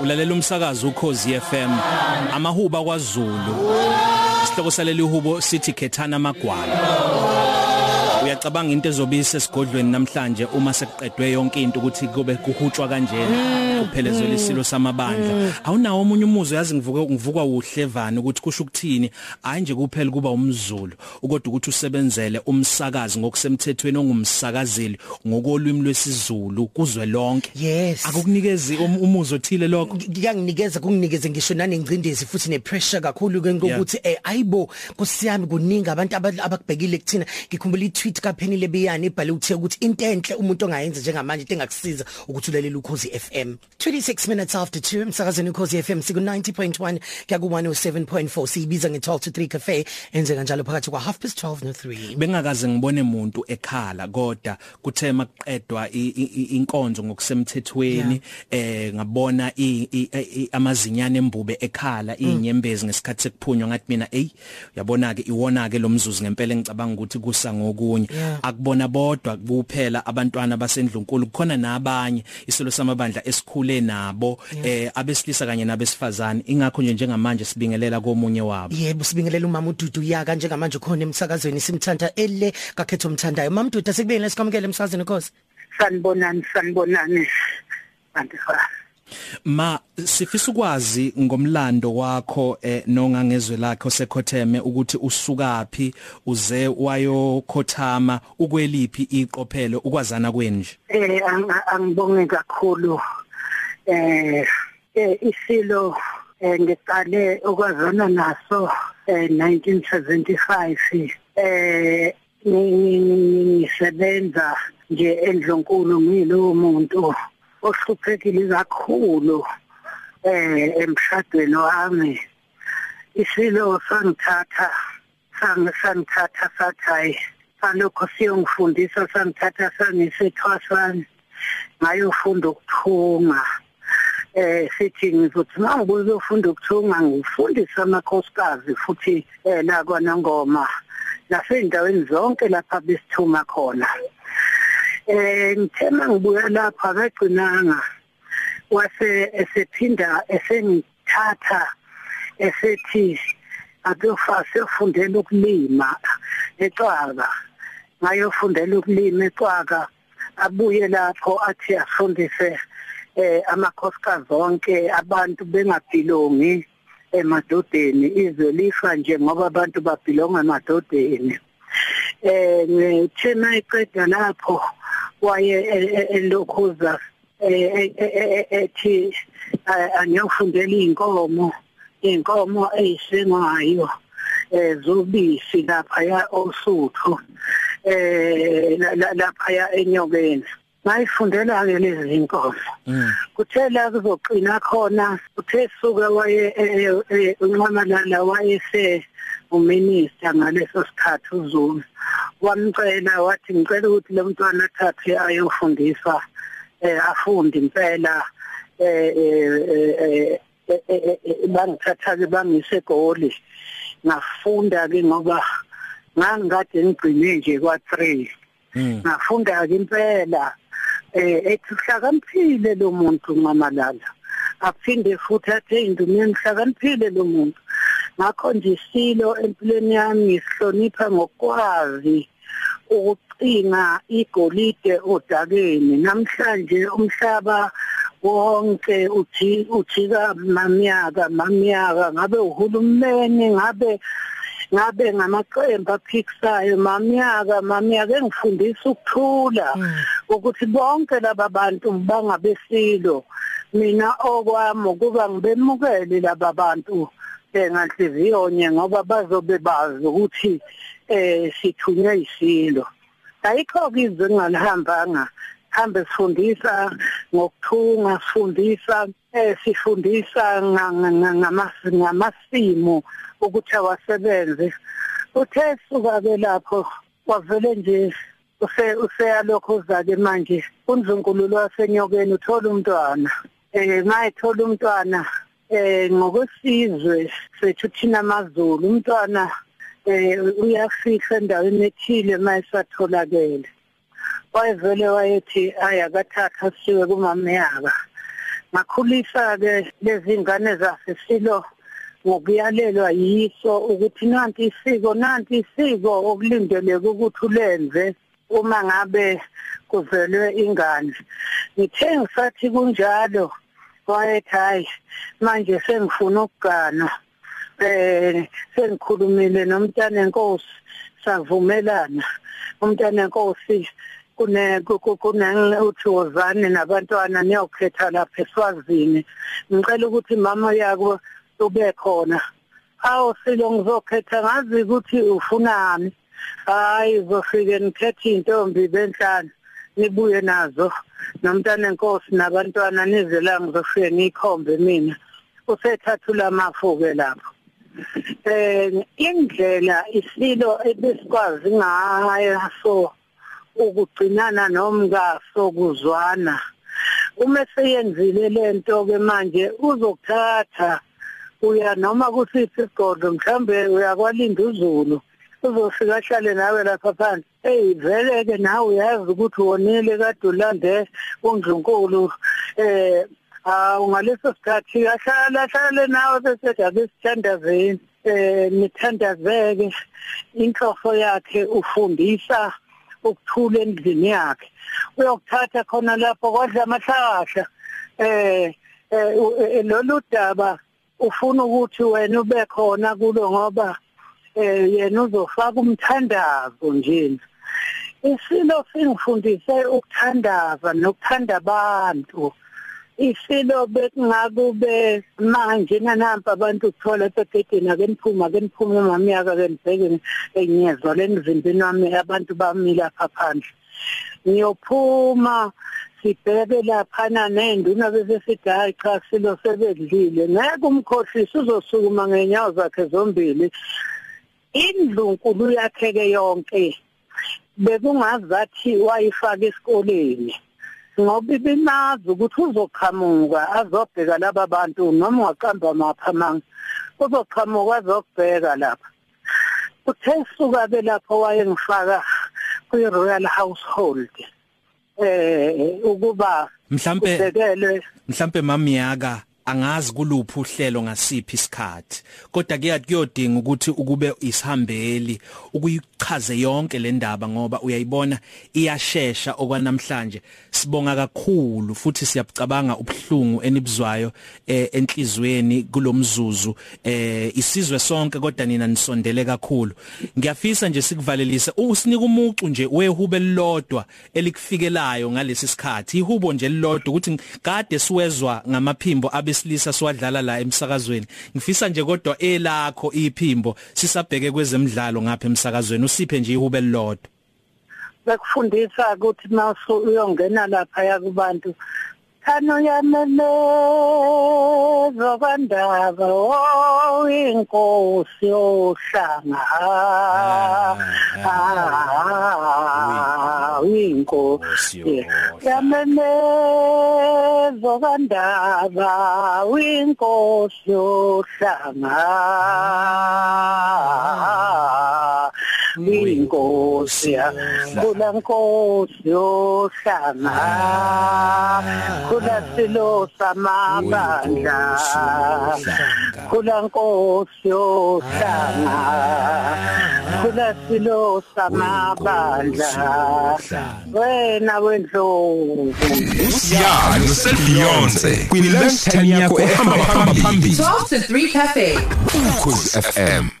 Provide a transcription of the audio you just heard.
ulalela umsakazo ukhozi FM amahuba kwaZulu. Isihloko saleli hubo sithi khethana amagwala uyacabanga into ezobisa esigodlweni namhlanje uma sekuqedwe yonke into ukuthi kube kuhutshwa kanjena kuphelezelwe isilo samabandla? Awunawo omunye umuzo yazi ngivuka ngivukwa uhlevani ukuthi kusho ukuthini? Hayi nje kuphela kuba umzulu ukodwa ukuthi usebenzele umsakazi ngokusemthethweni ongumsakazeli ngokolwimi lwesizulu kuzwe lonke Yes. akukunikezi um- umuzo othile lokho? Kuyanginikeza kunginikeze ngisho nanengcindezi futhi nepressure kakhulu ke ngokuthi eh ayibo kusiyami kuningi abantu aba- abakubhekile kuthina. Ngikhumbula i-tweet kaPenny Lebiyani ibhale uthe ukuthi into enhle umuntu ongayenza njengamanje into engakusiza ukuthi ulalela ukhozi FM 26 minutes after 2 umsakazweni ukhozi FM siku 90.1 kuya ku 107.4 sibiza nge 12 to 3 cafe enze kanjalo phakathi kwa half past 12 no 3 bengakaze ngibone umuntu ekhala kodwa kuthe maqedwa inkonzo ngokusemthethweni eh ngabona amazinyane embube ekhala inyembezi ngesikhathi sekuphunywa ngathi mina ey uyabona ke iwona ke lo mzuzu ngempela engicabanga ukuthi kusa ngokunye. Yeah. akubona bodwa kuphela abantwana basendlunkulu kukhona nabanye isilo samabandla esikhule nabo eh abesilisa kanye nabesifazane. Ingakho nje njengamanje sibingelela komunye wabo. Yebo sibingelela umama uDudu yaka njengamanje khona emsakazweni simthanda ele kakhetho umthandayo mama uDudu asikubingelela sikwamukele emsakazweni khosi? Sanibonani sanibonani. Bantu fa Ma sifisa ukwazi ngomlando wakho eh nongangezwe lakho sekhotheme ukuthi usukapi uze wayokhothama ukweliphi iqophelo ukwazana kwenje? Eh ang- angibonge kakhulu eh eh, isilo eh, ngiqale ukwazana naso eh 1975 eh ngisebenza nje endlonkulu ngilo muntu ohluphekile kakhulu eh emshadweni wami. Isilo sangithatha sang sangithatha sathayi salokho siyongifundisa sangithatha sangisethwasani ngayofunda ukuthunga. Eh sithi ngizothi mangibuye ukufunda ukuthunga ngifundisa amakhosikazi futhi eh la kwanongoma naseyindaweni zonke lapha besithunga khona. Eh ngithema ngibuya lapha akagcinanga wase esephinda esengithatha esethi akuyofa siyofundela ukulima ecwaka. Ngayofundela ukulima ecwaka abuye lapho athi afundise eh amakhosikazi zonke abantu bengabhilongi emadodeni. Izwe lifa nje ngoba abantu babhilonga emadodeni. Eh ngithena iqeda lapho waye e- e- elokhuza eh, eh, eh, ethi angiyofundela inkomo inkomo eyisengwayo eh zobisi lapha ya osuthu eh la- la- lapha ya enyokeni ngayifundela ke lezi zinkomo Mm. kuthe la kuzoqina khona uthe suka waye eh, uNcamalala wayese uminister ngaleso sikhathi uZuma wamcela wathi ngicela ukuthi lo mntwana athathe ayofundiswa eh afunde impela eh eh, eh eh, bangithatha ke bangise egoli. Ngafunda ke ngoba ngangikade ngigcine nje kwa 3 Mm. ngafunda ke impela eh ethi hlakaniphile lo muntu ngamalala aphinde futhi athe indumeni hlakaniphile lo muntu. Ngakho nje isilo empilweni yami ngisihlonipha ngokwazi ukucinga igolide odakeni. Namhlanje umhlaba wonke uthi uthika maminyaka maminyaka. Ngabe uhulumeni ngabe ngabe ngamaqembu aphikisayo maminyaka maminyaka. Engifundisa ukuthula ukuthi bonke laba bantu bangabesilo mina okwami ukuba ngibemukele laba bantu enganhliziyo nye ngoba bazobe bazi ukuthi eh sithunywe isilo ayikho kizwe ngalihambanga hambe sifundisa ngokuthunga sifundisa eh sifundisa ngamasimo ukuthi awasebenze. Uthe suka ke lapho wavele nje use useyalokho uzake manje unzunkululo wasenyokeni uthola umntwana. Eh ngayithola umntwana eh ngokwesizwe sethu thina amazulu umntwana eh uyafika endaweni ethile mayisatholakele wayevele wayethi ayakathatha siwe kumama yaka ngakhulisa ke lezi ngane zasesilo ngokuyalelwa yiso ukuthi nanti isiko nanti isiko okulindeleke ukuthi ulenze uma ngabe kuzelwe ingane. Ngithe ngisathi kunjalo wayethi hayi manje sengifuna ukugana. Eh sengikhulumile nomntana enkosi savumelana umntana enkosi kune kune uthi wozane nabantwana niyokhetha lapha eSwazini ngicela ukuthi mama yakho ube khona. Awu silo ngizokhetha ngazi ukuthi ufunani. Hayi uzofike nikhethe intombi benhlanu. Nibuye nazo. Nomntana enkosi nabantwana nize la ngizofike ngikhombe mina. Usethathula amafuke lapho. Eh indlela isilo ebesikwazi ngayo ukugcinana nomkaso kuzwana. Uma seyenzile lento ke manje uzokuthatha uya noma kusiphi isigodlo mhlambe uyakwalinda uzulu. Uzofika ahlale nawe lapha phansi. Hey vele ke nawe uyazi ukuthi wonile kade ulande undlunkulu eh ah ngaleso sikhathi ahlala ahlale nawe bese jabe sithandazeni eh nithandazeke. Inhloso yakhe ufundisa ukuthula endlini yakhe. Uyokuthatha khona lapho kodla amahlahla. Eh lolu daba ufuna ukuthi wena ube khona kulo ngoba eh yena uzofaka umthandazo nje. Isilo singifundise ukuthandaza nokuthanda abantu. Isilo bekungakube manje nanampa abantu uthola ebhedeni ake niphuma ake niphuma umama yaka ke nibheke engiyezwa lenizimbini wami abantu bamila lapha phandle. Ngiyophuma sibheke laphana nenduna bese sithi hayi cha silo sebedlile. Ngeke umkhohlisi uzosukuma ngenyawo zakhe zombili. Indlunkulu yakheke yonke. Bekungazathi wayifaka esikoleni. Ngoba ibimazi ukuthi uzoqhamuka azobheka laba bantu noma ungaqamba mapha manga uzoqhamuka azobheka lapha. Uthe suka ke lapho wayengifaka kwi Royal Household eh ukuba mhlambe mhlambe mamiyaka angazi kuluphi uhlelo ngasiphi isikhathi. Kodwa kuyathi kuyodinga ukuthi ukube isihambeli ukuyichaze yonke le ndaba ngoba uyayibona iyashesha okwanamhlanje. Sibonga kakhulu futhi siyabucabanga ubhlungu enibuzwayo eh, enhlizweni kulomzuzu eh isizwe sonke kodwa nina nisondele kakhulu. Ngiyafisa nje sikuvalelise usinika umucu nje wehube lodwa elikufikelayo ngalesi sikhathi. Ihubo nje lilodwa ukuthi kade siwezwa ngamaphimbo abesilisa siwadlala la emsakazweni. Ngifisa nje kodwa elakho iphimbo sisabheke kwezemidlalo ngapha emsakazweni usiphe nje ihube lilodwa bekufundisa ukuthi masu uyongena lapha yakubantu Khano yamelezo kwandaba oh inkosi yohlanga ah. Inkosi yamelezo kwandaba inkosi yohlanga inkosi kula nkosi yohlanga kula silo samabandla kula nkosi yohlanga kula silo samabandla wena wendlovu. Usiyalo selbeyonce kwini lunch time yakho ehamba phambili. 12 to 3 cafe. Ukhozi fm